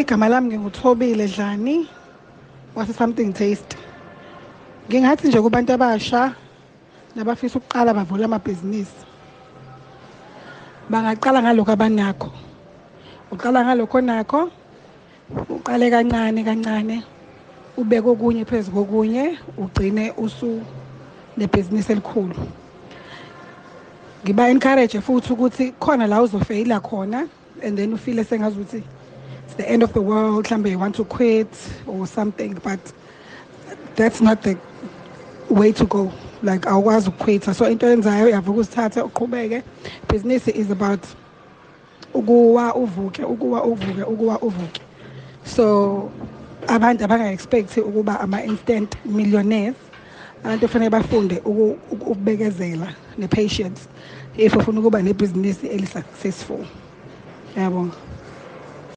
igama lami nginguthobile dlani. Wase something taste ngingathi nje kubantu abasha nabafisa ukuqala bavule amabhizinisi. Bangaqala ngalokho abanakho. Uqala ngalokho onakho uqale kancane kancane ubeke okunye phezu kokunye ugcine usu nebhizinisi elikhulu. Ngiba encourage futhi ukuthi khona la uzofeyila khona and then ufile sengazi ukuthi it's the end of the world mhlambe you want to quit or something but that's not the way to go. Like awukwazi ukukhwitha. So into enzayo uyavuka uzithatha uqhubeke. Business is about ukuwa uvuke ukuwa uvuke ukuwa uvuke. So abantu abanga-expect ukuba ama-instant millionaires abantu kufanele bafunde ukubekezela ne-patience if ufuna ukuba nebhizinisi eli-successful. Yabonga